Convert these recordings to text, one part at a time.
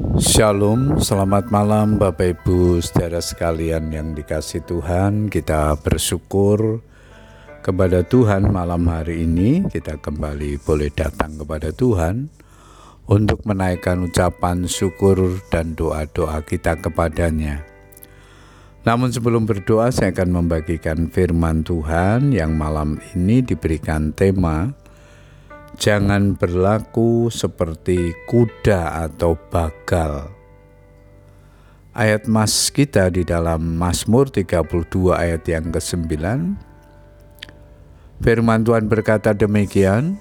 Shalom, selamat malam Bapak Ibu saudara sekalian yang dikasih Tuhan. Kita bersyukur kepada Tuhan malam hari ini. Kita kembali boleh datang kepada Tuhan Untuk menaikkan ucapan syukur dan doa-doa kita kepadanya. Namun sebelum berdoa saya akan membagikan firman Tuhan Yang malam ini diberikan tema Jangan berlaku seperti kuda atau bagal. Ayat mas kita di dalam Mazmur 32 ayat yang ke-9. Firman Tuhan berkata demikian,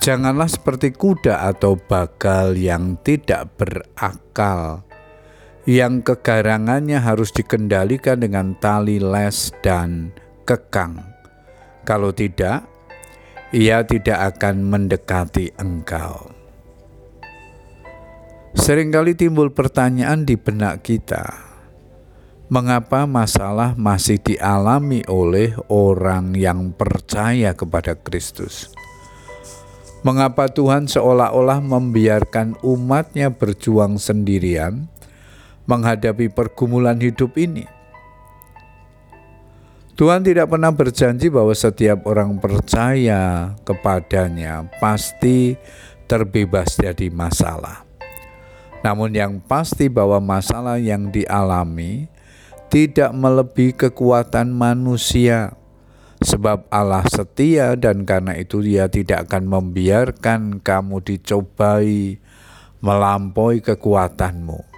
Janganlah seperti kuda atau bagal yang tidak berakal, yang kegarangannya harus dikendalikan dengan tali les dan kekang. Kalau tidak, ia tidak akan mendekati engkau. Seringkali timbul pertanyaan di benak kita, mengapa masalah masih dialami oleh orang yang percaya kepada Kristus? Mengapa Tuhan seolah-olah membiarkan umatnya berjuang sendirian menghadapi pergumulan hidup ini? Tuhan tidak pernah berjanji bahwa setiap orang percaya kepadanya pasti terbebas dari masalah. Namun yang pasti bahwa masalah yang dialami tidak melebihi kekuatan manusia. Sebab Allah setia dan karena itu dia tidak akan membiarkan kamu dicobai melampaui kekuatanmu.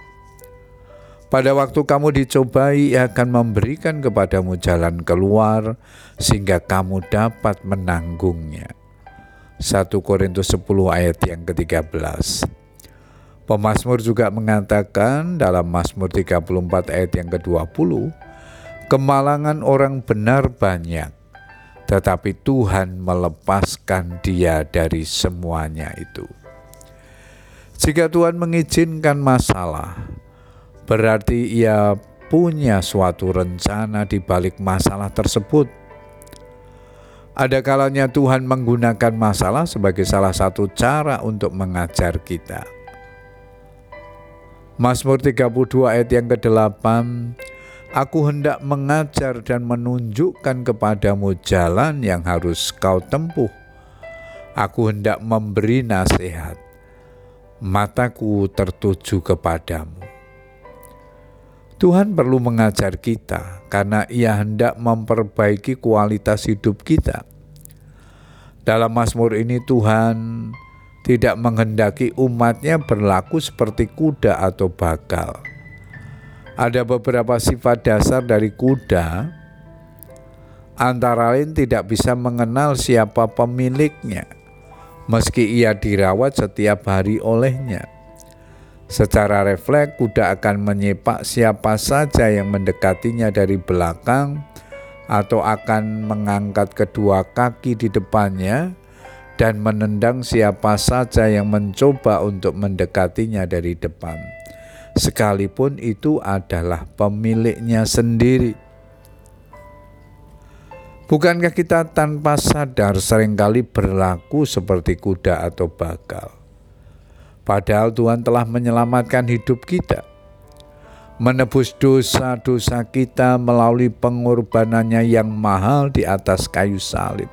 Pada waktu kamu dicobai, ia akan memberikan kepadamu jalan keluar sehingga kamu dapat menanggungnya. 1 Korintus 10 ayat yang ke-13. Pemasmur juga mengatakan dalam Mazmur 34 ayat yang ke-20, kemalangan orang benar banyak, tetapi Tuhan melepaskan dia dari semuanya itu. Jika Tuhan mengizinkan masalah, berarti ia punya suatu rencana di balik masalah tersebut. Ada kalanya Tuhan menggunakan masalah sebagai salah satu cara untuk mengajar kita. Mazmur 32 ayat yang ke-8 Aku hendak mengajar dan menunjukkan kepadamu jalan yang harus kau tempuh. Aku hendak memberi nasihat. Mataku tertuju kepadamu. Tuhan perlu mengajar kita karena Ia hendak memperbaiki kualitas hidup kita. Dalam Mazmur ini Tuhan tidak menghendaki umatnya berlaku seperti kuda atau bakal. Ada beberapa sifat dasar dari kuda, antara lain tidak bisa mengenal siapa pemiliknya, meski ia dirawat setiap hari olehnya Secara refleks, kuda akan menyepak siapa saja yang mendekatinya dari belakang atau akan mengangkat kedua kaki di depannya dan menendang siapa saja yang mencoba untuk mendekatinya dari depan. Sekalipun itu adalah pemiliknya sendiri. Bukankah kita tanpa sadar sering kali berlaku seperti kuda atau bakal? Padahal Tuhan telah menyelamatkan hidup kita, menebus dosa-dosa kita melalui pengorbanannya yang mahal di atas kayu salib.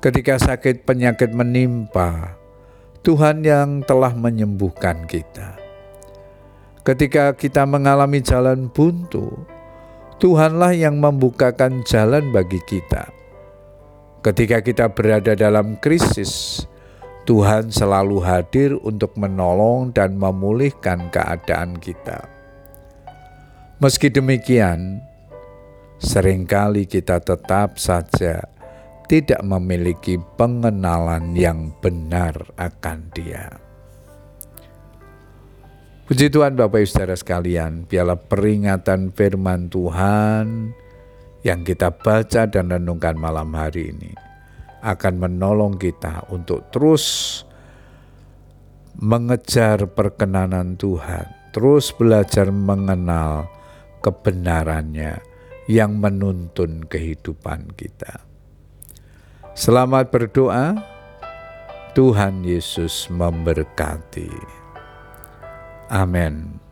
Ketika sakit penyakit menimpa, Tuhan yang telah menyembuhkan kita. Ketika kita mengalami jalan buntu, Tuhanlah yang membukakan jalan bagi kita. Ketika kita berada dalam krisis, Tuhan selalu hadir untuk menolong dan memulihkan keadaan kita. Meski demikian, sering kali kita tetap saja tidak memiliki pengenalan yang benar akan Dia. Puji Tuhan Bapak Ibu Saudara sekalian, biarlah peringatan firman Tuhan yang kita baca dan renungkan malam hari ini akan menolong kita untuk terus mengejar perkenanan Tuhan, terus belajar mengenal kebenarannya yang menuntun kehidupan kita. Selamat berdoa, Tuhan Yesus memberkati. Amin.